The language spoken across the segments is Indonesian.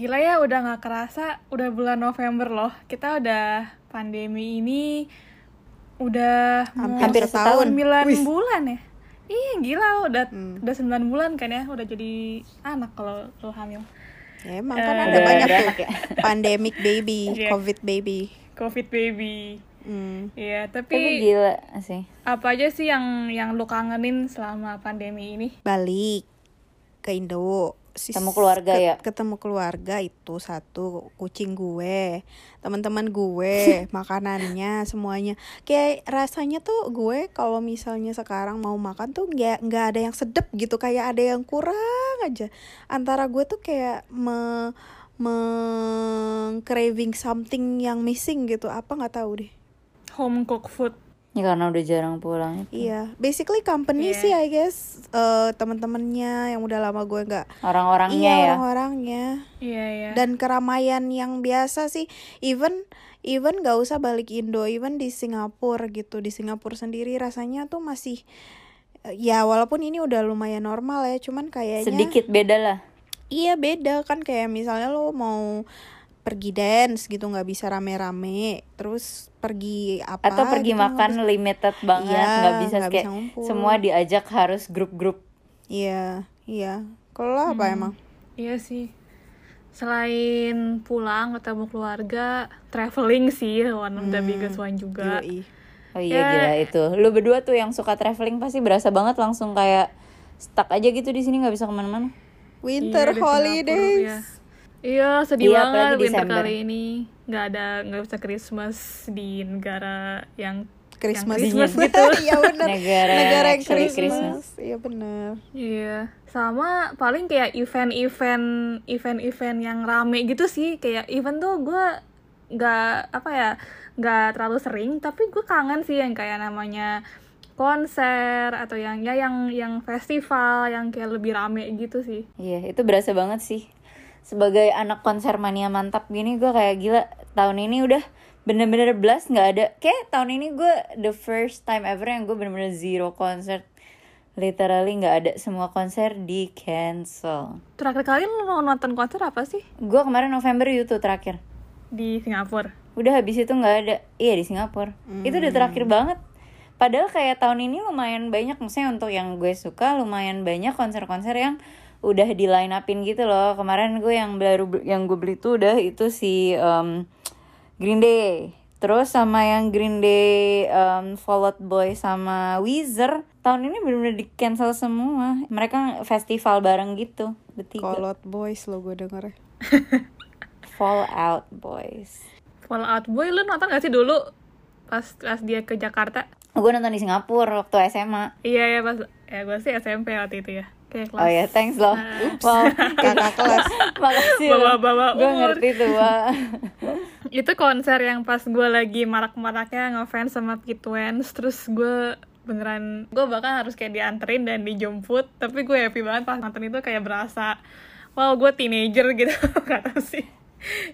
Gila ya udah nggak kerasa udah bulan November loh. Kita udah pandemi ini udah mau Hampir setahun. 9 Wih. bulan ya. Iya gila lo udah Hmm. udah 9 bulan kan ya udah jadi anak kalau lo hamil. Ya, emang kan Eh, ada Udah banyak tuh anak ya? pandemic baby, Iya. covid baby. Covid baby. Hmm. Iya, Tapi tapi gila sih. apa aja sih yang yang lo kangenin selama pandemi ini? Balik ke Indo. Ketemu keluarga ya? Ketemu keluarga itu satu kucing gue, teman-teman gue, makanannya semuanya. Kayak rasanya tuh gue kalau misalnya sekarang mau makan tuh nggak nggak ada yang sedep gitu, kayak ada yang kurang aja. Antara gue tuh kayak me me craving something yang missing gitu, apa nggak tahu deh. Home cooked food. Ya karena udah jarang pulang itu. Iya, basically company Iya. sih I guess eh teman-temannya yang udah lama gue nggak Orang-orangnya iya ya. orang-orangnya Iya, iya. dan keramaian yang biasa sih even even gak usah balik Indo even di Singapura gitu di Singapura sendiri rasanya tuh masih ya walaupun ini udah lumayan normal ya cuman kayaknya Sedikit beda lah. iya beda kan kayak misalnya lo mau pergi dance gitu nggak bisa rame-rame terus pergi apa Atau pergi gitu makan bisa- limited banget, Iya, nggak bisa nggak kayak bisa ngumpul. semua diajak harus grup-grup. iya iya kalau lo apa emang Iya sih. Selain pulang ketemu keluarga, traveling sih one of the biggest one juga. Yoi. Oh iya Ya. gila itu. Lu berdua tuh yang suka traveling pasti berasa banget langsung kayak stuck aja gitu di sini nggak bisa ke mana-mana. winter Iya, holidays iya. Iya, sedih Iya, banget winter Desember. kali ini. Nggak ada, nggak bisa Christmas di negara yang Christmas, yang Christmas gitu. Iya bener. Negara Negara yang Christmas. Iya bener. Iya, sama paling kayak event-event event-event yang rame gitu sih. Kayak event tuh gue nggak apa ya nggak terlalu sering, tapi gue kangen sih yang kayak namanya konser atau yang ya yang yang festival yang kayak lebih rame gitu sih. Iya, itu berasa banget sih. Sebagai anak konser mania mantap gini, gue kayak gila. Tahun ini udah bener-bener blast nggak ada. Kayak tahun ini gue the first time ever yang gue bener-bener zero konser. Literally nggak ada semua konser di cancel. Terakhir kali lo nonton konser apa sih Gue kemarin November itu terakhir. di Singapura? Udah habis itu nggak ada. Iya di Singapura. Itu udah terakhir banget. Padahal kayak tahun ini lumayan banyak, maksudnya untuk yang gue suka lumayan banyak konser-konser yang udah di line upin gitu loh. Kemarin gue yang baru yang gue beli tuh udah itu si um, Green Day. Terus sama yang Green Day, um, Fall Out Boy sama Weezer. Tahun ini bener-bener di cancel semua. Mereka festival bareng gitu, bertiga. Kolot boys lo gue denger. Fall Out Boys. Fall Out Boy lu nonton gak sih dulu pas pas dia ke Jakarta? Gue nonton di Singapura waktu SMA. Iya ya pas ya gue sih SMP waktu itu ya. Kayak kelas Oh ya, thanks loh. Wow, Kakak kelas. makasih. Bawa-bawa Gue ngerti tuh, itu konser yang pas gue lagi marak-maraknya ngefans sama Kitwens terus gue beneran gue bahkan harus kayak dianterin dan dijemput tapi gue happy banget pas nonton itu kayak berasa wow gue teenager gitu gak tau sih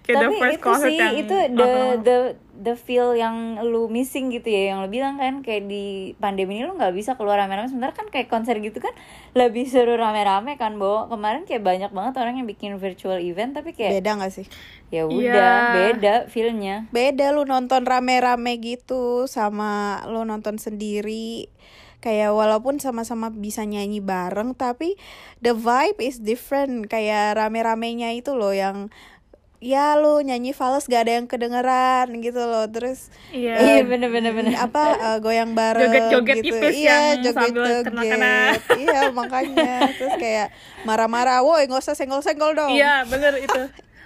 kayak the Tapi first itu concert sih, yang itu the the the feel yang lu missing gitu ya, yang lu bilang kan kayak di pandemi ini lu nggak bisa keluar rame-rame. Sementara kan kayak konser gitu kan lebih seru rame-rame kan, Bo. Kemarin kayak banyak banget orang yang bikin virtual event, tapi kayak Beda gak sih? ya Iya. udah beda feelnya. Beda lu nonton rame-rame gitu sama lu nonton sendiri. Kayak walaupun sama-sama bisa nyanyi bareng tapi the vibe is different. Kayak rame-ramenya itu loh yang ya lu nyanyi fals gak ada yang kedengeran gitu loh. Terus iya Iya bener-bener bener. apa eh, goyang bareng Joget-joget gitu. tipis iya, yang joget-joget. kena-kena. Iya, makanya terus kayak marah-marah, "Woi, nggak usah senggol-senggol dong." iya bener itu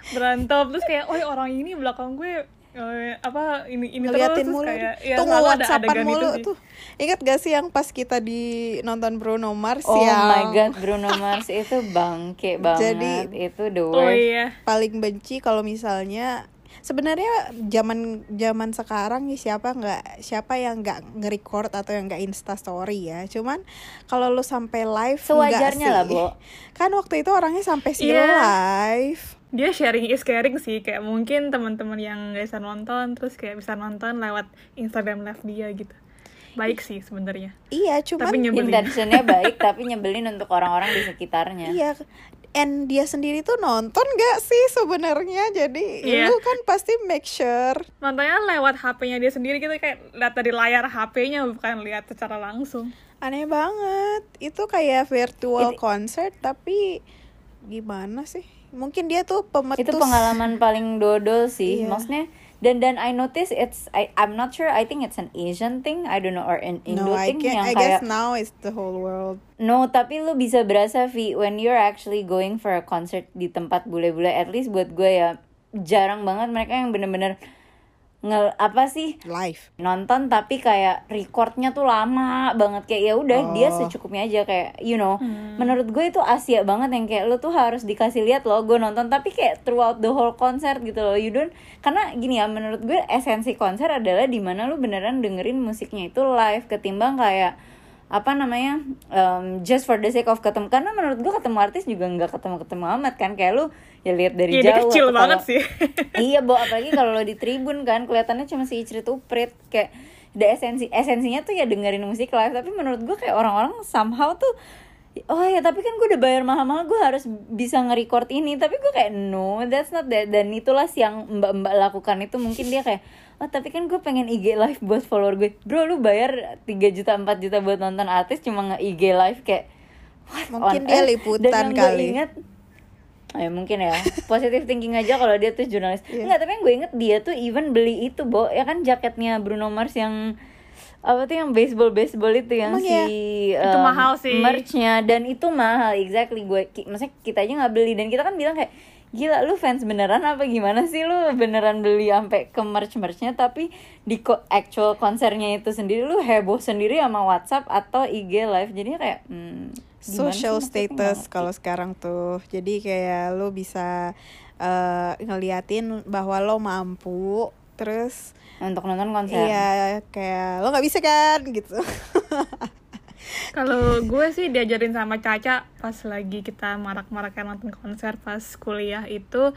berantem terus kayak oh orang ini belakang gue eh, apa ini ini ngeliatin terus mulu kayak ya tuh whatsappan mulu itu tuh ingat gak sih yang pas kita di nonton Bruno Mars Oh yang my god, Bruno Mars itu bangke banget. Jadi- itu the oh worst. iya paling benci kalau misalnya sebenarnya zaman zaman sekarang nih siapa nggak siapa yang nggak nge-record atau yang nggak insta story ya cuman kalau lu sampai live Sewajarnya lah. Bo. kan waktu itu orangnya sampai sih Iya. live dia sharing is caring sih. Kayak mungkin teman-teman yang gak bisa nonton terus kayak bisa nonton lewat Instagram live dia gitu. Baik sih sebenarnya. Iya cuman tapi nyebelin. Intentionnya baik tapi nyebelin untuk orang-orang di sekitarnya. Iya, and dia sendiri tuh nonton gak sih sebenarnya? Jadi Iya. lu kan pasti make sure. Nontonnya lewat HP-nya dia sendiri gitu kayak lihat dari layar HP-nya bukan lihat secara langsung. Aneh banget. Itu kayak virtual It- concert tapi gimana sih mungkin dia tuh pemetus. Itu pengalaman paling dodol sih. Iya. maksudnya dan dan I notice it's I I'm not sure I think it's an Asian thing. I don't know or an Indo no I thing can yang I kayak guess now it's the whole world. No, tapi lu bisa berasa Vi when you're actually going for a concert di tempat bule-bule at least buat gue ya jarang banget mereka yang bener-bener nge apa sih live. nonton tapi kayak recordnya tuh lama banget. Kayak ya udah dia Oh. secukupnya aja. Kayak you know Hmm. menurut gue itu Asia banget yang kayak lu tuh harus dikasih lihat loh gue nonton. Tapi kayak throughout the whole concert gitu loh you don't. Karena gini ya menurut gue esensi konser adalah di mana lu beneran dengerin musiknya itu live ketimbang kayak apa namanya um, just for the sake of ketemu. Karena menurut gue ketemu artis juga nggak ketemu ketemu amat kan. Kayak lu ya lihat dari dia jauh kecil banget kalau- sih. Iya bo apalagi kalau lo di tribun kan kelihatannya cuma si Icrit Uprit. Kayak the esensi esensinya tuh ya dengerin musik live. Tapi menurut gue kayak orang-orang somehow tuh oh ya tapi kan gue udah bayar mahal-mahal gue harus bisa nge-record ini. Tapi gue kayak no that's not that. Dan itulah yang mbak-mbak lakukan itu. Mungkin dia kayak oh tapi kan gue pengen IG live buat follower gue bro lu bayar 3 juta 4 juta buat nonton artis cuma nge-IG live kayak what Mungkin dia liputan Dan yang gue kali. inget Ya mungkin ya Positive thinking aja kalau dia tuh jurnalis Iya. Enggak tapi yang gue inget dia tuh even beli itu Bo Ya kan jaketnya Bruno Mars yang apa tuh yang baseball baseball itu yang Emang si ya? Itu um, mahal sih. merchnya dan itu mahal exactly gue ki- maksudnya kita aja nggak beli dan kita kan bilang kayak gila lu fans beneran apa gimana sih? Lu beneran beli sampai ke merch merchnya tapi di ko- actual konsernya itu sendiri lu heboh sendiri sama WhatsApp atau IG live. Jadinya kayak hmm, social status kalau sekarang tuh. Jadi kayak lo bisa eh, ngeliatin bahwa lo mampu terus untuk nonton konser. iya kayak lo nggak bisa kan gitu Kalau gue sih diajarin sama Caca pas lagi kita marak-maraknya nonton konser pas kuliah itu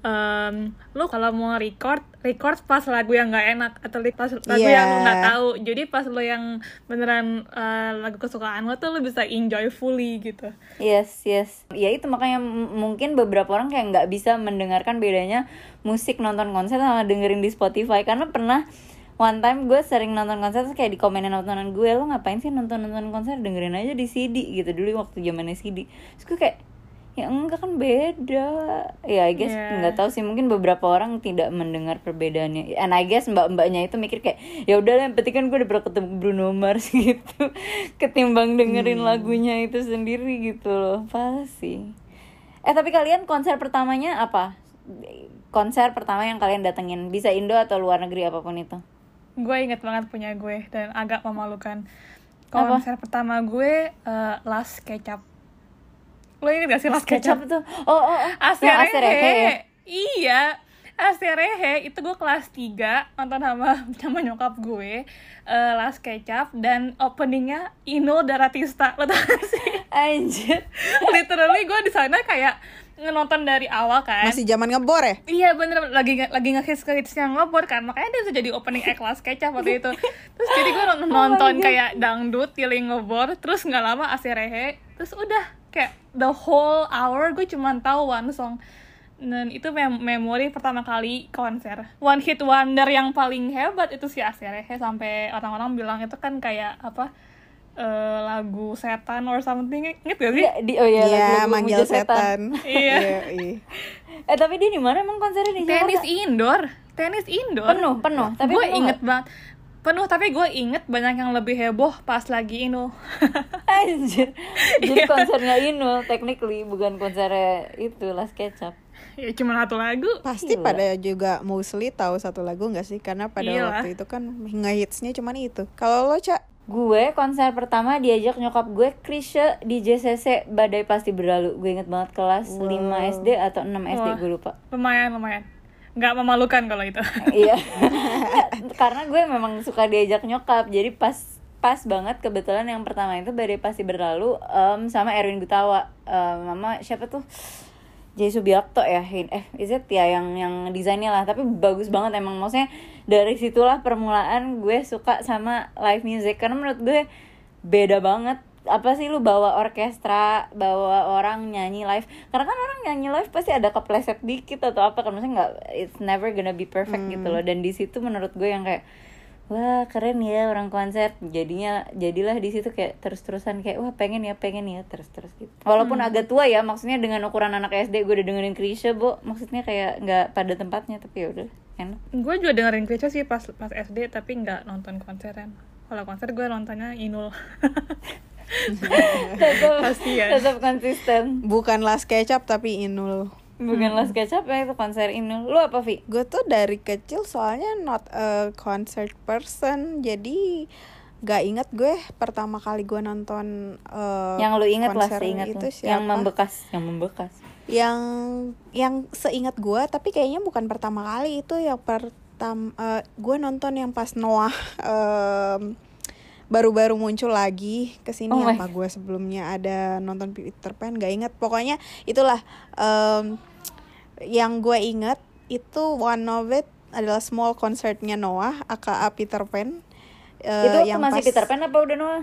em, lu kalau mau record record pas lagu yang nggak enak atau pas lagu Iya. yang lu nggak tahu jadi pas lu yang beneran eh, lagu kesukaan lo tuh lu bisa enjoy fully gitu Yes, yes. Ya itu makanya mungkin beberapa orang kayak nggak bisa mendengarkan bedanya musik nonton konser sama dengerin di Spotify karena pernah one time gue sering nonton konser terus kayak di komenin nontonan gue lo ngapain sih nonton nonton konser? Dengerin aja di CD gitu. Dulu waktu zamannya CD terus gue kayak ya enggak kan beda. Ya I guess Yeah. nggak tahu sih mungkin beberapa orang tidak mendengar perbedaannya. And I guess mbak-mbaknya itu mikir kayak ya udah yang penting kan gue udah pernah ketemu Bruno Mars gitu. Ketimbang dengerin lagunya itu sendiri gitu loh. Pasti eh tapi kalian konser pertamanya apa? Konser pertama yang kalian datengin bisa Indo atau luar negeri apa pun itu gue inget banget punya gue dan agak memalukan Apa? konser pertama gue eh, Las Kecap lo inget gak sih Las Kecap kecap tuh oh oh, oh. Asterehe ya? Iya. Asterehe itu gue kelas 3 nonton sama sama nyokap gue eh, Las Kecap dan openingnya Ino Daratista lo tau gak sih anjir literally gue di sana kayak nonton dari awal kan. Masih zaman ngebor ya? Iya bener. Lagi lagi ngehits yang ngebor kan. Makanya dia bisa jadi opening act kelas kecap waktu itu. Terus jadi gue Oh nonton kayak dangdut tiling ngebor terus nggak lama Aserehe terus udah kayak the whole hour gue cuma tahu one song. Dan itu mem- memori pertama kali konser. One hit wonder yang paling hebat itu si Aserehe sampai orang-orang bilang itu kan kayak apa eh, lagu setan or something inget gak sih? Iya, di oh iya Iya, lagu-lagu manggil Muja setan. Iya. iya. eh tapi dia di mana emang konsernya di tenis Jakarta? indoor tenis indoor penuh penuh tapi gue inget banget penuh tapi gue inget banyak yang lebih heboh pas lagi Ino Anjir. Jadi Iya. konsernya Inul technically bukan konsernya itu Las Kecap. ya cuma satu lagu Pasti Gila. pada juga mostly tahu satu lagu nggak sih? Karena pada Iyalah. waktu itu kan ngehitsnya cuman itu. Kalau lo cak, Gue konser pertama diajak nyokap gue Krisya di JCC Badai Pasti Berlalu. Gue inget banget kelas 5 SD atau 6 SD Wah. gue lupa. lumayan lumayan nggak memalukan kalau itu Iya. Karena gue memang suka diajak nyokap. Jadi pas pas banget kebetulan yang pertama itu Badai Pasti Berlalu em, sama Erwin Gutawa. Em, mama siapa tuh? Jay Subiakto ya, eh is it? Ya yang yang desainnya lah, tapi bagus banget emang. Maksudnya dari situlah permulaan gue suka sama live music. Karena menurut gue beda banget. Apa sih lu bawa orkestra bawa orang nyanyi live? Karena kan orang nyanyi live pasti ada kepleset dikit atau apa kan. Maksudnya nggak it's never gonna be perfect gitu loh. Dan di situ menurut gue yang kayak wah keren ya orang konser. Jadinya jadilah di situ kayak terus terusan kayak wah pengen ya pengen ya terus terus gitu. Walaupun agak tua ya maksudnya dengan ukuran anak SD gue udah dengerin Krisya bo. Maksudnya kayak nggak pada tempatnya tapi ya udah enak. Gue juga dengerin Krisya sih pas pas SD tapi nggak nonton konseran. Kalau konser gue nontonnya Inul. Tetap tetap konsisten. Bukan Last Ketchup tapi Inul bukan Las Kecap ya itu konser ini. Lu apa Vi? Gue tuh dari kecil soalnya not a concert person. Jadi gak inget gue pertama kali gue nonton eh, yang lu inget lah seingat itu lu. yang siapa? membekas yang membekas. Yang yang seingat gue tapi kayaknya bukan pertama kali. Itu yang pertama gue nonton yang pas Noah em, baru-baru muncul lagi ke sini Oh apa gue sebelumnya ada nonton Peter Pan gak inget pokoknya itulah em, yang gue inget itu one of it adalah small concertnya Noah aka Peter Pan. Eh, itu waktu masih pas- Peter Pan apa udah Noah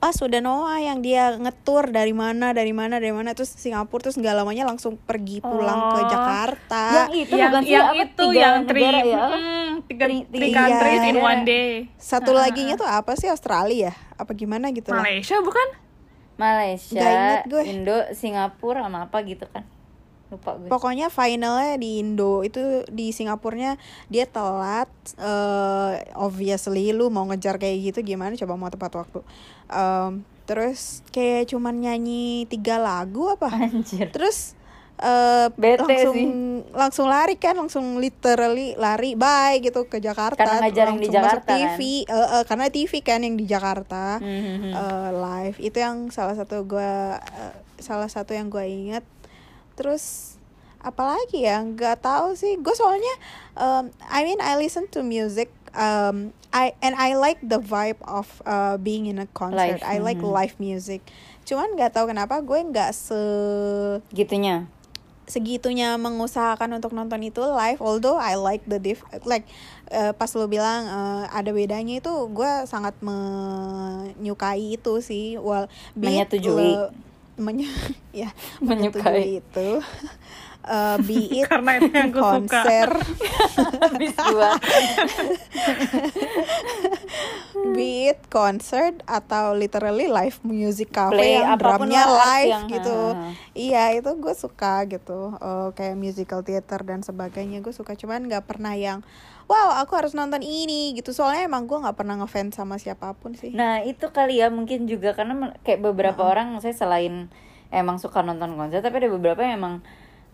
pas udah Noah yang dia ngetur dari mana dari mana dari mana terus Singapura terus nggak lamanya langsung pergi pulang ke Oh. Jakarta. Yang itu yang bukan sih yang apa, itu tiga yang three negara ya? hmm, tiga, Three- three three- countries iya. in one day. Satu laginya tuh apa sih Australia? Apa gimana gitu lah. Malaysia bukan? Malaysia gue. Indo Singapura sama apa gitu kan. Lupa gue. Pokoknya finalnya di Indo itu di Singapurnya dia telat eh obviously lu mau ngejar kayak gitu gimana? Coba mau tepat waktu Em, terus kayak cuman nyanyi tiga lagu apa? Anjir. Terus eh Bete langsung sih. langsung lari kan langsung literally lari bye gitu ke Jakarta. Karena ngajar yang di Jakarta, TV Eh, eh, karena TV kan yang di Jakarta. Mhm. eh, live. Itu yang salah satu gua eh, salah satu yang gua inget terus apalagi ya? Nggak tahu sih. Gue soalnya um, I mean I listen to music um, I and I like the vibe of uh, being in a concert Live, I like mhm. live music cuman nggak tahu kenapa gue nggak se gitunya segitunya mengusahakan untuk nonton itu live although I like the diff like eh, pas lo bilang eh, ada bedanya itu gue sangat menyukai itu sih well Menyetujui. lo- menye- ya Menyukai. menyetujui itu Eh, be it karena itu yang suka. konser. Gua be it concert atau literally live music cafe Play yang drumnya live yang- gitu ha. iya itu gue suka gitu. Eh, kayak musical theater dan sebagainya gue suka. Cuman nggak pernah yang wow aku harus nonton ini gitu. Soalnya emang gue nggak pernah ngefans sama siapa pun sih. Nah itu kali ya mungkin juga karena kayak beberapa orang saya selain emang suka nonton konser tapi ada beberapa yang emang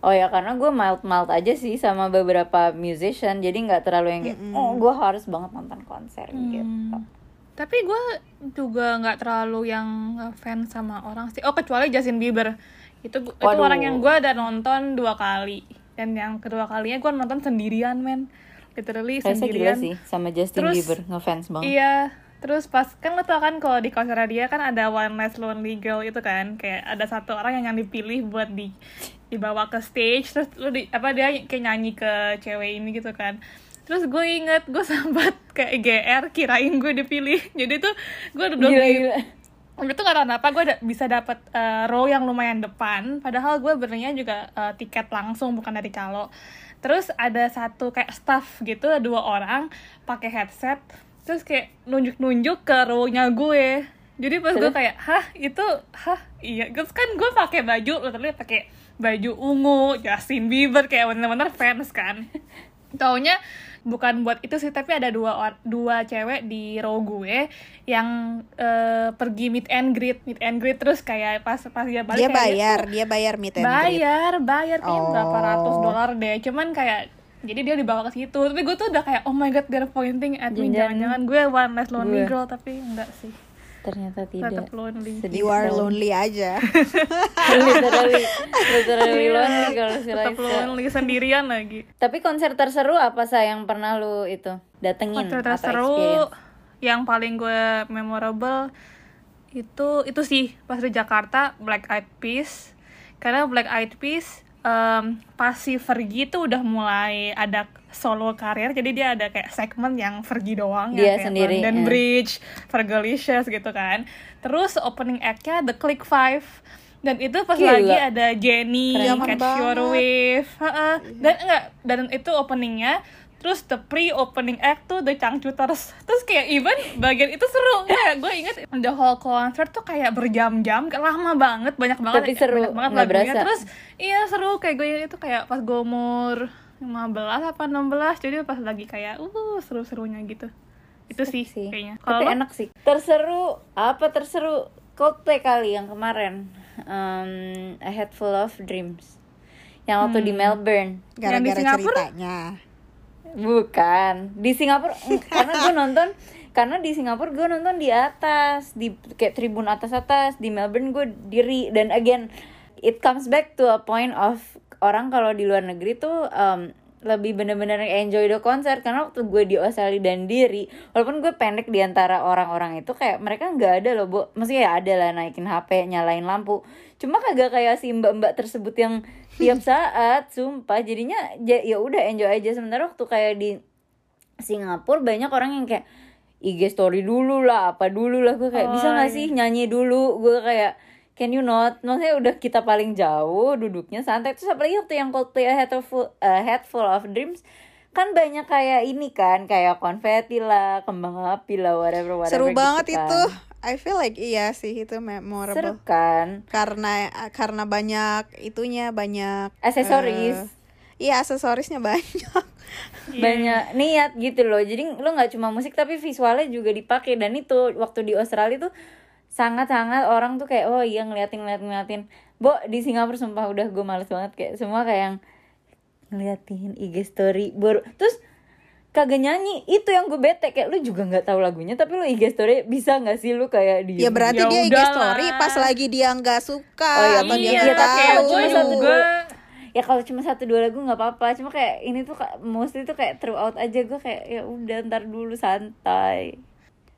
oh ya karena gue mild mild aja sih sama beberapa musician jadi nggak terlalu yang kayak oh gue harus banget nonton konser gitu. tapi gue juga nggak terlalu yang fans sama orang sih. Oh kecuali Justin Bieber. Itu gu- itu Waduh. orang yang gue udah nonton dua kali. Dan yang kedua kalinya gue nonton sendirian men. Literally juga sendirian. sih sama Justin Terus, Bieber ngefans banget. Iya, terus pas kan lo tau kan kalau di konser dia kan ada One Less Lonely Girl itu kan, kayak ada satu orang yang yang dipilih buat di dibawa ke stage terus lu di apa dia kayak nyanyi ke cewek ini gitu kan. Terus gue inget gue sempat kayak GR kirain gue dipilih. Jadi tuh gue udah Gila, beli gila. Waktu itu gak tau kenapa gue da- bisa dapet eh, row yang lumayan depan Padahal gue belinya juga eh, tiket langsung bukan dari calo Terus ada satu kayak staff gitu dua orang pakai headset Terus kayak nunjuk-nunjuk ke row-nya gue. Jadi pas gue kayak hah itu? Hah? Iya. Terus kan gue pakai baju literally pakai baju ungu Justin Bieber kayak bener-bener fans kan. Taunya bukan buat itu sih tapi ada dua dua cewek di row gue yang eh, pergi meet and greet meet and greet terus kayak pas pas dia balik dia kayak bayar dia bayar meet and greet. Bayar bayar kayaknya Oh. berapa ratus dolar deh. Cuman kayak jadi dia dibawa ke situ. Tapi gue tuh udah kayak oh my god they're pointing at me. Jangan-jangan gue one less lonely gue. girl tapi enggak sih. Ternyata tidak. tetap lonely. Sedih you are lonely aja. Literally, literally lonely kalau si tetap lonely sendirian lagi. Tapi konser terseru apa sih yang pernah lu itu datengin konser terseru experience? yang paling gue memorable itu itu sih pas di Jakarta Black Eyed Peas. Karena Black Eyed Peas em, pas si Fergie tuh udah mulai ada solo karir jadi dia ada kayak segmen yang Fergie doang Dia ya kayak sendiri, London ya. Bridge, Fergalicious gitu kan terus opening act-nya The Click Five dan itu pas Gila. lagi ada Jenny, Keren Catch banget. Your Wave, heeh. dan enggak dan itu openingnya terus the pre opening act tuh The Changcuters terus. Kayak even bagian itu seru. Nggak gue inget the whole concert tuh kayak berjam-jam kayak lama banget banyak banget Tapi seru, banyak banget lagunya. berasa. terus iya seru. Kayak gue itu kayak pas gue umur 15 apa 16 jadi pas lagi kayak uh seru-serunya gitu. Itu sih, sih. kayaknya. Tapi lo? enak sih. Terseru apa terseru? Coldplay kali yang kemarin. Um, A Head Full of Dreams. Yang waktu di Melbourne. Yang di gara-gara Singapura? ceritanya bukan. Di Singapura karena gue nonton karena di Singapura gue nonton di atas di kayak tribun atas atas di Melbourne gue diri. Dan again it comes back to a point of orang kalau di luar negeri tuh um, lebih bener-bener enjoy the concert. Karena waktu gue di Australia dan diri walaupun gue pendek di antara orang-orang itu kayak mereka nggak ada loh bu maksudnya ya ada lah naikin HP nyalain lampu. Cuma kagak kayak si mbak-mbak tersebut yang tiap saat sumpah. Jadinya ja- ya udah enjoy aja. Sementara waktu kayak di Singapura banyak orang yang kayak IG story dulu lah apa dulu lah. Gue kayak Oh, bisa nggak iya. sih nyanyi dulu? Gue kayak can you not? Maksudnya udah kita paling jauh duduknya santai. Terus apalagi waktu yang Coldplay A Head Full, A Head Full of Dreams kan banyak kayak ini kan kayak konfeti lah kembang api lah whatever whatever seru gitu banget kan. itu. I feel like iya sih itu seru memorable kan? Karena karena banyak itunya banyak aksesoris eh, iya aksesorisnya banyak. Iya. banyak niat gitu loh. Jadi lo nggak cuma musik tapi visualnya juga dipakai. Dan itu waktu di Australia tuh sangat sangat orang tuh kayak oh iya ngeliatin ngeliatin ngeliatin. Bo di Singapura sumpah udah gue males banget kayak semua kayak yang ngeliatin IG story baru. Terus kagak nyanyi itu yang gue bete kayak lu juga nggak tahu lagunya tapi lu IG story bisa nggak sih lu kayak di ya berarti Ya dia IG story pas lagi dia nggak suka Oh iya, atau dia iya, kayak tahu. gue satu juga ya kalau cuma satu dua lagu nggak apa-apa cuma kayak ini tuh mostly tuh kayak throughout aja gue kayak ya udah ntar dulu santai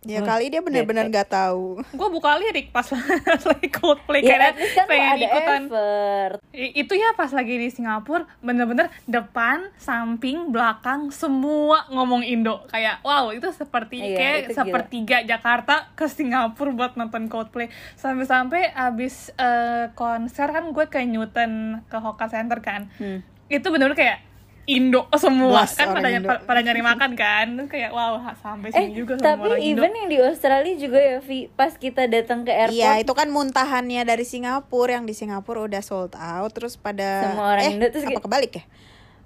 ya kali dia benar-benar nggak tahu. Gue buka lirik pas lagi Coldplay ya kayak kan pengen ada ikutan effort. Itu ya pas lagi di Singapura bener-bener depan samping belakang semua ngomong Indo. Kayak wow itu seperti Iya, kayak itu gila. sepertiga Jakarta ke Singapura buat nonton Coldplay. Sampai-sampai abis eh, konser kan gue ke Newton ke Hoka Center kan. Hmm. itu bener-bener kayak Indo semua Blas kan pada, Indo. pa- pada nyari makan kan Terus kayak wow sampai eh sini juga sama tapi orang Indo even yang di Australia juga ya Vi pas kita datang ke airport Iya itu kan muntahannya dari Singapura yang di Singapura udah sold out terus pada Semua orang eh Indo terus apa kebalik ya?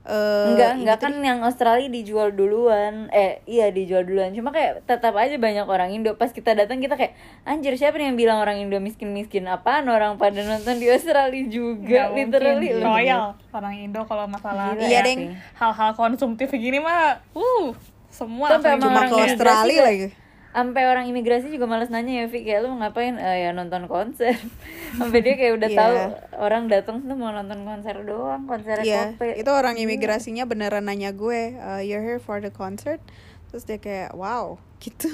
Eh, enggak enggak tuh kan yang Australia dijual duluan. Eh iya dijual duluan. Cuma kayak tetap aja banyak orang Indo. Pas kita datang kita kayak anjir siapa nih yang bilang orang Indo miskin miskin apaan orang pada nonton di Australia juga Nggak literally. mungkin. royal orang Indo kalau masalah Gila Iya, ya, Deng. Hal-hal konsumtif gini mah uh semua emang cuma orang ke Australia lagi. Sampai orang imigrasi juga males nanya ya Vi kayak lu mau ngapain? Eh, ya nonton konser. Sampai dia kayak udah Iya. tahu orang datang tuh mau nonton konser doang konser Iya, Coldplay itu orang imigrasinya beneran nanya gue, uh, you're here for the concert, terus dia kayak wow gitu,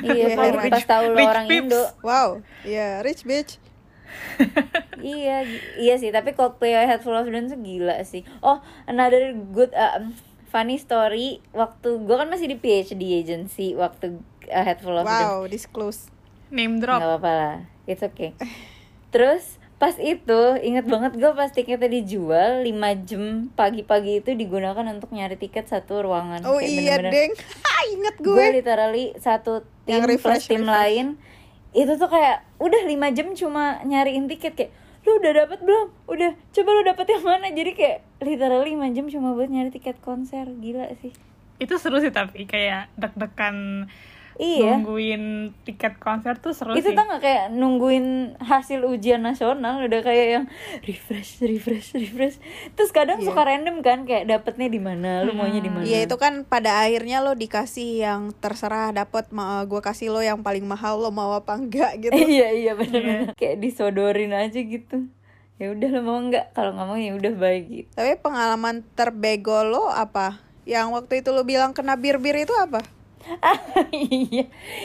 iya Rich- pas pas tahu lo orang peeps. Indo. Wow, ya rich bitch. iya iya sih. Tapi Coldplay A Head Full of Dreams gila sih. Oh another good uh, funny story. Waktu gue kan masih di PhD agency waktu A Head Full of Wow, disclose. name nggak drop apa-apa lah it's okay. Terus pas itu inget banget gue pas tiketnya dijual 5 jam pagi-pagi itu digunakan untuk nyari tiket satu ruangan. Oh Kayak iya bener-bener- deng, Ha, inget gue. Gue. literally satu tim Yang refresh, plus tim refresh. lain. Itu tuh kayak udah lima jam cuma nyariin tiket kayak lu udah dapet belum? Udah coba lu dapet yang mana? Jadi kayak literally 5 jam cuma buat nyari tiket konser. Gila sih. Itu seru sih tapi kayak deg-degan iya. Nungguin tiket konser tuh seru itu sih. tau gak kayak nungguin hasil ujian nasional udah kayak yang refresh refresh refresh. Terus kadang Iya. suka random kan kayak dapetnya di mana lu maunya di mana. Iya itu kan pada akhirnya lo dikasih yang terserah dapat gue kasih lo yang paling mahal lo mau apa enggak gitu. iya iya bener. Kayak disodorin aja gitu. Ya udah lo mau nggak kalau nggak mau ya udah baik gitu. Tapi pengalaman terbego lo apa? Yang waktu itu lo bilang kena bir-bir itu apa? iya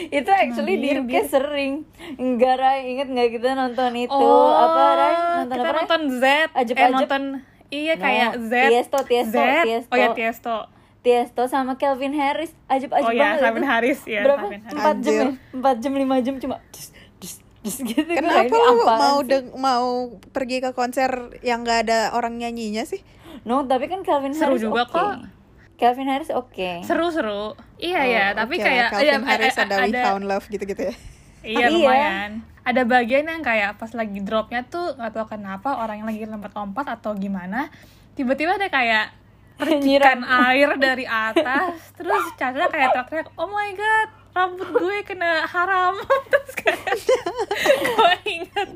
itu actually di Bir, UK sering enggak Rai inget nggak kita nonton itu oh, apa Rai nonton kita apa Rai? nonton Z. Ajep-ajep. Eh nonton iya No, kayak Z. Tiesto, Tiesto, Z. Tiesto. Oh ya Tiesto. Tiesto sama Calvin Harris ajib ajib Oh ya banget Calvin itu. Harris ya. berapa Calvin Harris. empat jam ya empat jam lima jam cuma dus, dus, dus gitu Kenapa lu mau deng- mau pergi ke konser yang gak ada orang nyanyinya sih? no tapi kan Calvin Seru Harris juga oke. kok. Calvin Harris oke Seru-seru. Iya ya, Oh, tapi oke lah, kayak Calvin iya, Harris eh, eh, ada, We Found Love gitu-gitu ya. Iya Iya. lumayan. Ada bagian yang kayak pas lagi dropnya tuh nggak tahu kenapa orang yang lagi lompat-lompat atau gimana, tiba-tiba ada kayak percikan air dari atas, terus Caca kayak teriak-teriak, oh my god, rambut gue kena haram, terus kayak gue inget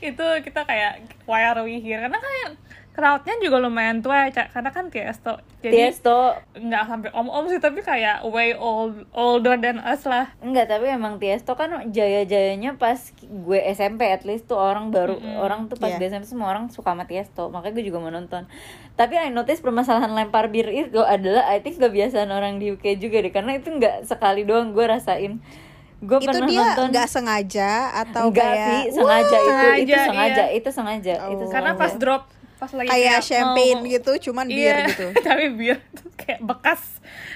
itu kita kayak why are we here? Karena kayak crowdnya juga lumayan tua ya, karena kan Tiesto, jadi Tiesto nggak sampai om-om sih, tapi kayak way old older than us lah. Enggak, tapi emang Tiesto kan jaya-jayanya pas gue SMP at least tuh orang baru orang tuh pas Iya. di SMP semua orang suka sama Tiesto. Makanya gue juga mau nonton. Tapi I notice permasalahan lempar bir itu adalah I think kebiasaan orang di UK juga deh karena itu nggak sekali doang gue rasain. Gue Itu pernah dia nonton nggak sengaja atau Enggak kayak sih, sengaja itu itu Sengaja, sengaja, iya. itu sengaja, itu Oh. Karena sengaja. pas drop, pas lagi kayak champagne mau- gitu, cuman bir Iya, gitu. tapi bir terus kayak bekas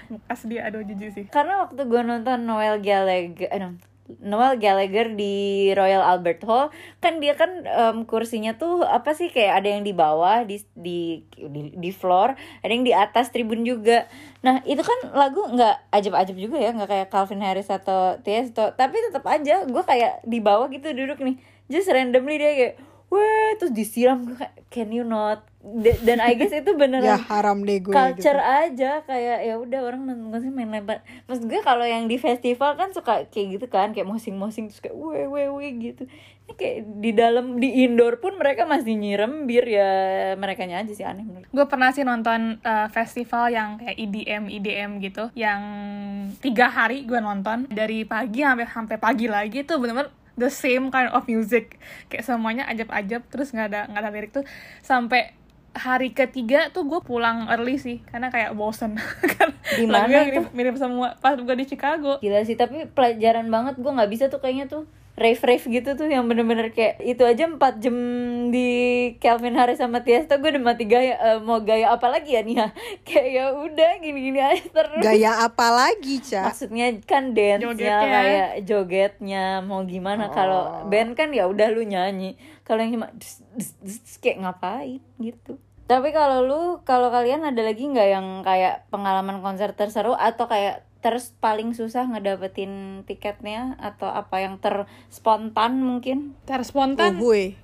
bekas dia aduh jijik sih karena waktu gue nonton Noel Gallagher eh, no, Noel Gallagher di Royal Albert Hall kan dia kan em, kursinya tuh apa sih kayak ada yang di bawah di di di, di floor ada yang di atas tribun juga nah itu kan lagu nggak ajab-ajab juga ya nggak kayak Calvin Harris atau Tiesto tapi tetap aja gue kayak di bawah gitu duduk nih just randomly dia kayak wah terus disiram gue kayak can you not? Da- dan I guess itu beneran Ya haram deh gue culture gitu. aja kayak ya udah orang nonton konser main lempar maksud gue kalau yang di festival kan suka kayak gitu kan kayak mosing-mosing terus kayak weh weh weh gitu. Ini kayak di dalam di indoor pun mereka masih nyirem bir ya mereka aja sih aneh menurut gue pernah sih nonton uh, festival yang kayak EDM EDM gitu yang tiga hari gue nonton. Dari pagi sampai sampai pagi lagi tuh bener-bener the same kind of music. Kayak semuanya ajab-ajab terus nggak ada nggak ada lirik tuh. Sampai hari ketiga tuh gue pulang early sih karena kayak bosen. Di mana mirip, mirip semua. Pas gue di Chicago. Gila sih tapi pelajaran banget. Gue nggak bisa tuh kayaknya tuh rave rave gitu tuh yang bener-bener kayak itu aja 4 jam di Calvin Harris sama Tiesto gue udah mati gaya Eh, mau gaya apa lagi ya nih ya kayak ya udah gini-gini aja terus. Gaya apa lagi, Ca? maksudnya kan dance nya Jogetnya. kayak jogetnya mau gimana? Kalau band kan ya udah lu nyanyi. Kalau yang cuma dus, dus, dus, dus, kayak ngapain gitu. Tapi kalau lu kalau kalian ada lagi nggak yang kayak pengalaman konser terseru atau kayak terus paling susah ngedapetin tiketnya atau apa yang terspontan mungkin? Terspontan? Uhuy.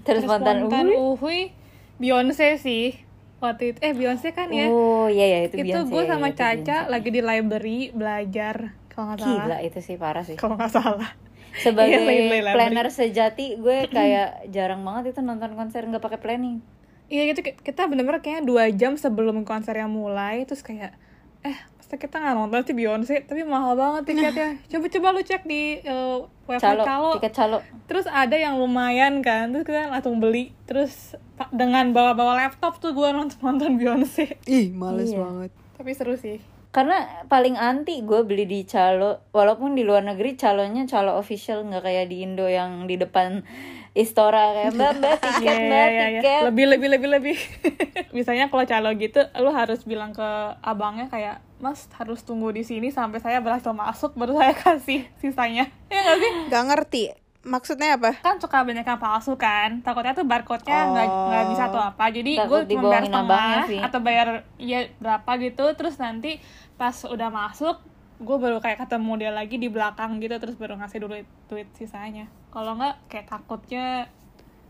terspontan terspontan uh. uhui Beyonce sih waktu itu. Eh Beyonce kan ya? Oh iya ya itu, itu Beyonce, gue sama itu Caca Beyonce. lagi di library belajar kalau nggak salah. Gila itu sih parah sih. Kalau nggak salah. Sebagai Iya, planner sejati gue kayak jarang banget itu nonton konser nggak pakai planning. Iya gitu. Ki- kita bener-bener kayaknya dua jam sebelum konser yang mulai terus kayak eh kita nggak nonton sih Beyonce tapi mahal banget tiketnya. Coba-coba lu cek di uh, website calo Calo. tiket calo. Terus ada yang lumayan kan terus kita langsung beli. Terus dengan bawa-bawa laptop tuh gue nonton nonton Beyonce Ih, males Iya. banget. tapi seru sih. Karena paling anti gue beli di calo. Walaupun di luar negeri calonya calo official nggak kayak di Indo yang di depan Istora kayak mbak mbak tiket Iya, mbak iya, iya. tiket. Lebih lebih lebih lebih. Misalnya kalau calo gitu lu harus bilang ke abangnya kayak mas harus tunggu di sini sampai saya berhasil masuk baru saya kasih sisanya. Ya nggak sih? Gak ngerti. Maksudnya apa? kan suka banyak yang palsu kan. Takutnya tuh barcode-nya nggak Oh. nggak bisa atau apa. Jadi gue cuma bayar setengah atau bayar ya berapa gitu. Terus nanti pas udah masuk gue baru kayak ketemu dia lagi di belakang gitu terus baru ngasih dulu duit sisanya kalau nggak kayak takutnya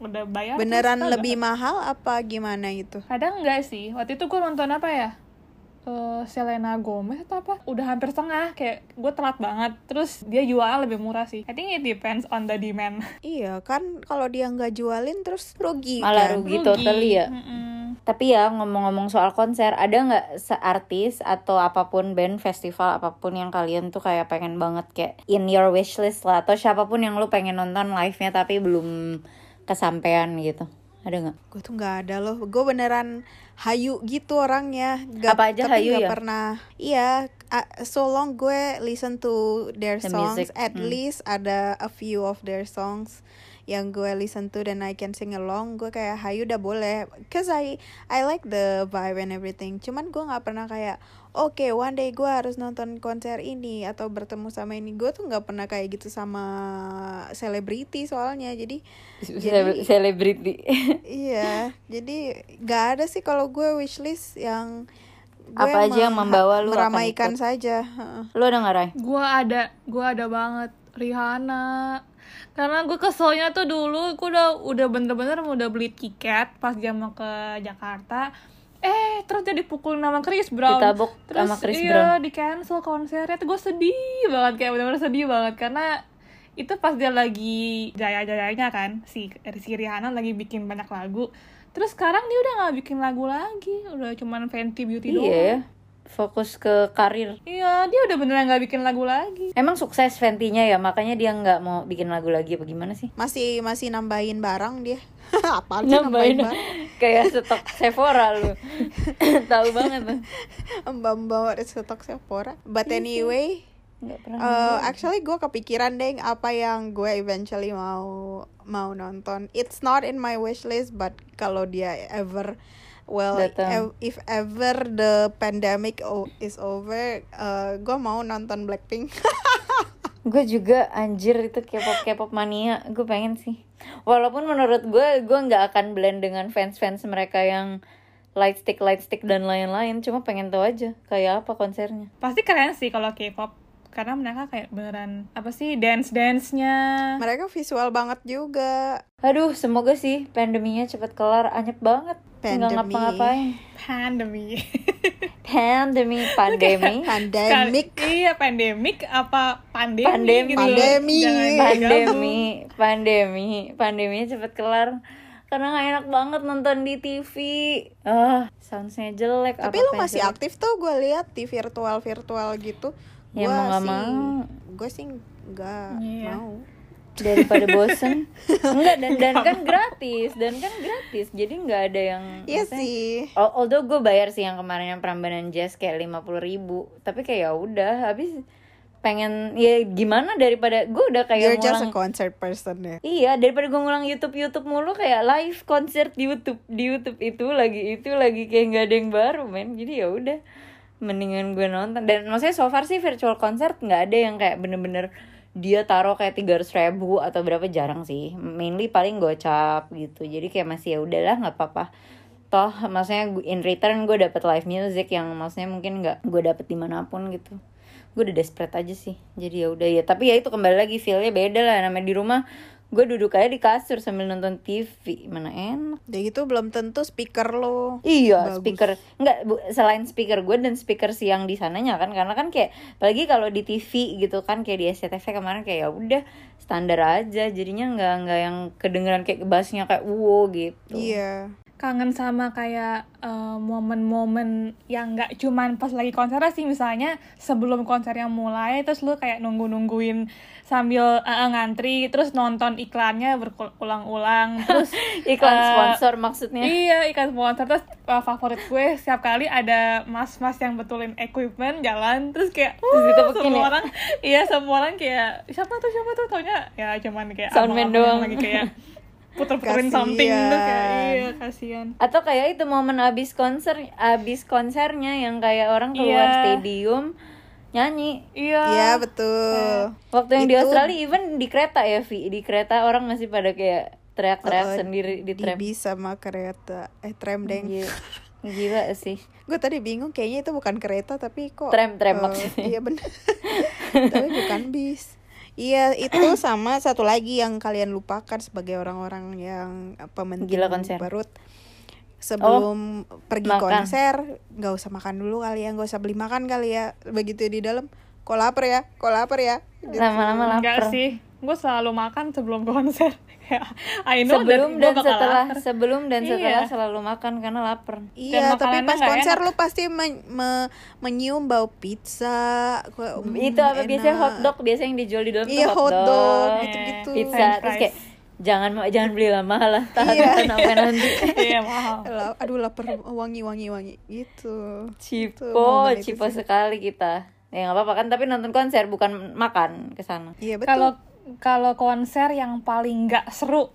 udah bayar Beneran lebih mahal apa gimana itu? kadang enggak sih waktu itu gue nonton apa ya Eh, Selena Gomez atau apa? Udah hampir setengah kayak gue telat banget. Terus dia jualnya lebih murah sih. I think it depends on the demand. Iya kan kalau dia nggak jualin terus rugi malah kan? rugi totally ya. Mm-mm. tapi ya ngomong-ngomong soal konser ada nggak seartis atau apa pun band festival apa pun yang kalian tuh kayak pengen banget kayak in your wishlist lah atau siapa pun yang lu pengen nonton live nya tapi belum kesampaian gitu ada nggak Gue tuh nggak ada loh. Gue beneran hayu gitu orangnya. Gak, Apa aja tapi hayu nggak ya? pernah. Iya. uh, so long gue listen to their The songs music, at hmm. least ada a few of their songs yang gue listen to dan I can sing along gue kayak hayu udah boleh cause I I like the vibe and everything cuman gue nggak pernah kayak oke one day gue harus nonton konser ini atau bertemu sama ini gue tuh nggak pernah kayak gitu sama selebriti soalnya jadi Sele- Selebriti. iya jadi nggak ada sih kalau gue wishlist yang gue Apa aja yang membawa lu akan meramaikan ikut? saja Heeh. Lu ada nggak Ray? gue ada gue ada banget Rihanna karena gue keselnya tuh dulu gue udah udah bener-bener udah beli tiket pas jam mau ke Jakarta eh terus dia dipukul nama Chris Brown Ditabok terus sama Chris iya di cancel konsernya. Tuh gue sedih banget kayak bener-bener sedih banget. Karena itu pas dia lagi jaya-jayanya kan si si Rihanna lagi bikin banyak lagu. Terus sekarang dia udah nggak bikin lagu lagi. Udah cuman Fenty Beauty doang Iya. ya. Fokus ke karir. iya dia udah beneran nggak bikin lagu lagi Emang sukses Fenty-nya ya, makanya dia nggak mau bikin lagu lagi apa gimana sih? masih masih nambahin barang dia apa sih nambahin, Nambahin barang kayak stok Sephora lu. Tahu banget tuh. mbak mbak ada stok Sephora but anyway Nggak pernah. uh, actually gue kepikiran deh apa yang gue eventually mau mau nonton it's not in my wish list but kalau dia ever well Datang. if ever the pandemic o- is over uh, gue mau nonton Blackpink. Gue juga anjir itu K-pop K-pop mania. Gue pengen sih. Walaupun menurut gue gue nggak akan blend dengan fans fans mereka yang light stick light stick dan lain-lain. Cuma pengen tahu aja kayak apa konsernya. Pasti keren sih kalau K-pop. Karena mereka kayak beneran apa sih dance dance nya mereka visual banget juga. Aduh semoga sih pandeminya cepet kelar. Anyep banget nggak Pandemi. ngapa-ngapain pandemi pandemi pandemi pandemic Sekali- iya pandemik apa pandemi Pandemi. gitu. Pandemi. Pandemi pandemi pandeminya cepet kelar karena nggak enak banget nonton di TV ah soundnya jelek tapi apa lu masih jelek. aktif tuh gue lihat di virtual virtual gitu Ya, Gua mau nggak sih mau. gue sih nggak Iya. mau daripada bosen. Enggak dan dan kan gratis dan kan gratis. Jadi nggak ada yang iya sih. Al- although gue bayar sih yang kemarin yang Prambanan Jazz kayak lima puluh ribu tapi kayak ya udah habis pengen ya gimana daripada gue udah kayak you're just a ngulang concert person ya? Iya, daripada gue ngulang YouTube YouTube mulu kayak live konser di YouTube di YouTube itu lagi itu lagi kayak nggak ada yang baru men. Jadi ya udah mendingan gue nonton. Dan maksudnya so far sih virtual concert nggak ada yang kayak bener-bener dia taruh kayak tiga ribu atau berapa jarang sih. Mainly paling gocap gitu. Jadi kayak masih ya udahlah nggak apa-apa. Toh maksudnya in return gue dapet live music yang maksudnya mungkin nggak gue dapet di mana pun gitu. Gue udah desperate aja sih. Jadi ya udah ya. Tapi ya itu kembali lagi feelnya beda lah. Namanya di rumah gue duduk aja di kasur sambil nonton TV mana enak. Ya gitu belum tentu speaker lo. Iya, Bagus. speaker. Nggak bu- selain speaker gue dan speaker si yang di sananya kan karena kan kayak apalagi kalau di TV gitu kan kayak di SCTV kemarin kayak ya udah standar aja. Jadinya nggak nggak yang kedengeran kayak bassnya kayak wow gitu. iya. Kangen sama kayak eh, momen-momen yang nggak cuman pas lagi konser sih. Misalnya sebelum konsernya mulai terus lu kayak nunggu-nungguin sambil eh, ngantri terus nonton iklannya berulang-ulang terus Iklan eh, sponsor maksudnya. Iya iklan sponsor terus uh, favorit gue setiap kali ada mas-mas yang betulin equipment jalan terus kayak Terus ditepukin semua ya? orang iya semua orang kayak siapa tuh siapa tuh taunya ya cuman kayak Soundman doang. lagi kayak puter-puterin something tuh kayak iya kasihan Atau kayak itu momen abis konser abis konsernya yang kayak orang keluar Iya. stadium nyanyi. iya iya betul Waktu yang di Itu- Australia even di kereta ya Vi di kereta orang masih pada kayak teriak-teriak Oh, sendiri di di tram. bis sama kereta eh tram deng Gila, gila sih. gue tadi bingung kayaknya itu bukan kereta tapi kok Tram, tram eh, maksudnya. iya bener tapi bukan bis iya itu sama satu lagi yang kalian lupakan sebagai orang-orang yang pementing Gila konser. perut sebelum pergi makan. konser nggak usah makan dulu kali ya nggak usah beli makan kali ya begitu di dalam kok lapar ya kok lapar ya Gitu. Lama-lama enggak lapar. sih gue selalu makan sebelum konser Kayak, I know sebelum dan bakal setelah lapar. sebelum dan setelah Iya. selalu makan karena lapar Iya, tapi pas konser enak. lu pasti men- me- menyium bau pizza. itu apa biasanya enak. hotdog biasanya yang dijual di dalam Iya, hotdog, hotdog, Iya. gitu-gitu. pizza terus kayak jangan jangan beli lama lah tahan Iya. tahan sampai nanti iya mahal Aduh lapar wangi wangi wangi gitu. cipo momen itu cipo sih. sekali kita ya nggak apa-apa kan tapi nonton konser bukan makan ke sana Iya betul. Kalau kalau konser yang paling nggak seru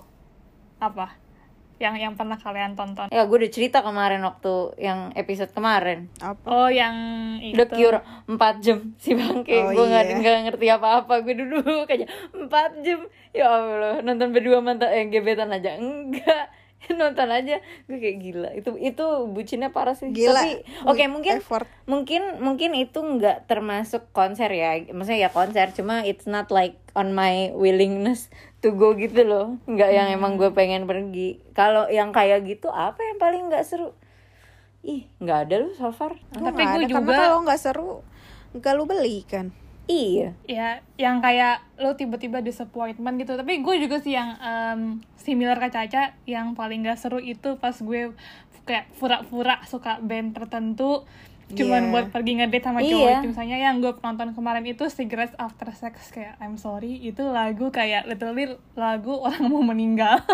apa? Yang yang pernah kalian tonton? ya gue udah cerita kemarin waktu yang episode kemarin apa? Oh, yang itu. The Cure 4 jam si bangke Oh, gue nggak iya. nggak ngerti apa-apa gue duduk aja 4 jam ya Allah nonton berdua mantan eh gebetan aja enggak nonton aja. Gue kayak gila itu itu bucinnya parah sih. Gila. tapi oke mungkin Effort. mungkin mungkin itu nggak termasuk konser ya. Maksudnya ya konser cuma it's not like on my willingness to go gitu loh. Nggak yang emang gue pengen pergi. Kalau yang kayak gitu apa yang paling nggak seru? Ih nggak ada loh so far. Gua Tapi nggak gue ada, juga- Karena kalau nggak seru, nggak lu beli kan? Iya. Ya yang kayak lo tiba-tiba disappointment gitu. Tapi gue juga sih yang em, similar ke Caca yang paling gak seru itu pas gue kayak pura-pura suka band tertentu cuman Iya. buat pergi ngedate sama Iya. cowok itu misalnya yang gue nonton kemarin itu Cigarettes After Sex kayak I'm sorry itu lagu kayak literally lagu orang mau meninggal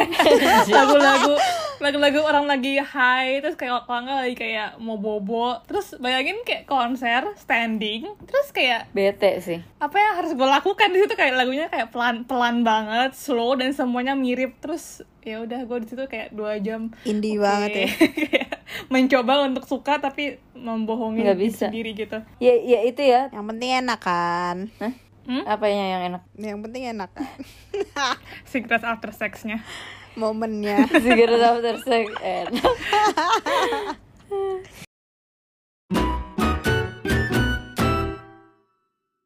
lagu-lagu lagu-lagu orang lagi high terus kayak nggak lagi kayak mau bobo terus bayangin kayak konser standing terus kayak bete sih apa yang harus gue lakukan di situ kayak lagunya kayak pelan pelan banget slow dan semuanya mirip terus ya udah gue di situ kayak dua jam Indie Oke. banget ya. Mencoba untuk suka tapi membohongi Nggak diri bisa. sendiri gitu ya ya itu ya Yang penting enak kan? Hah? Hmm? apanya yang enak Yang penting enak kan? secret after sexnya Momennya. Cigarette after sex enak